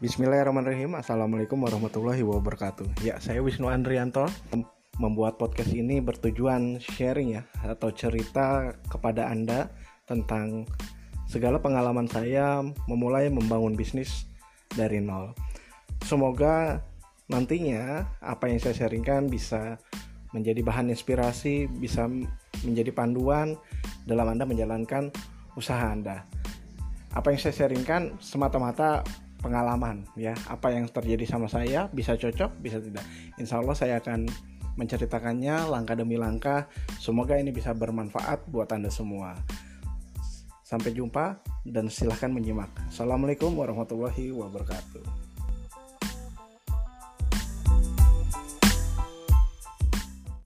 Bismillahirrahmanirrahim. Assalamualaikum warahmatullahi wabarakatuh. Ya saya Wisnu Andrianto. Membuat podcast ini bertujuan sharing ya Atau cerita kepada anda Tentang segala pengalaman saya Memulai membangun bisnis dari nol. Semoga nantinya apa yang saya sharingkan bisa menjadi bahan inspirasi Bisa menjadi panduan dalam anda menjalankan usaha anda. Apa yang saya sharingkan semata-mata pengalaman ya. Apa yang terjadi sama saya bisa cocok bisa tidak. Insya Allah saya akan menceritakannya langkah demi langkah. Semoga ini bisa bermanfaat buat anda semua. Sampai jumpa dan silahkan menyimak. Assalamualaikum warahmatullahi wabarakatuh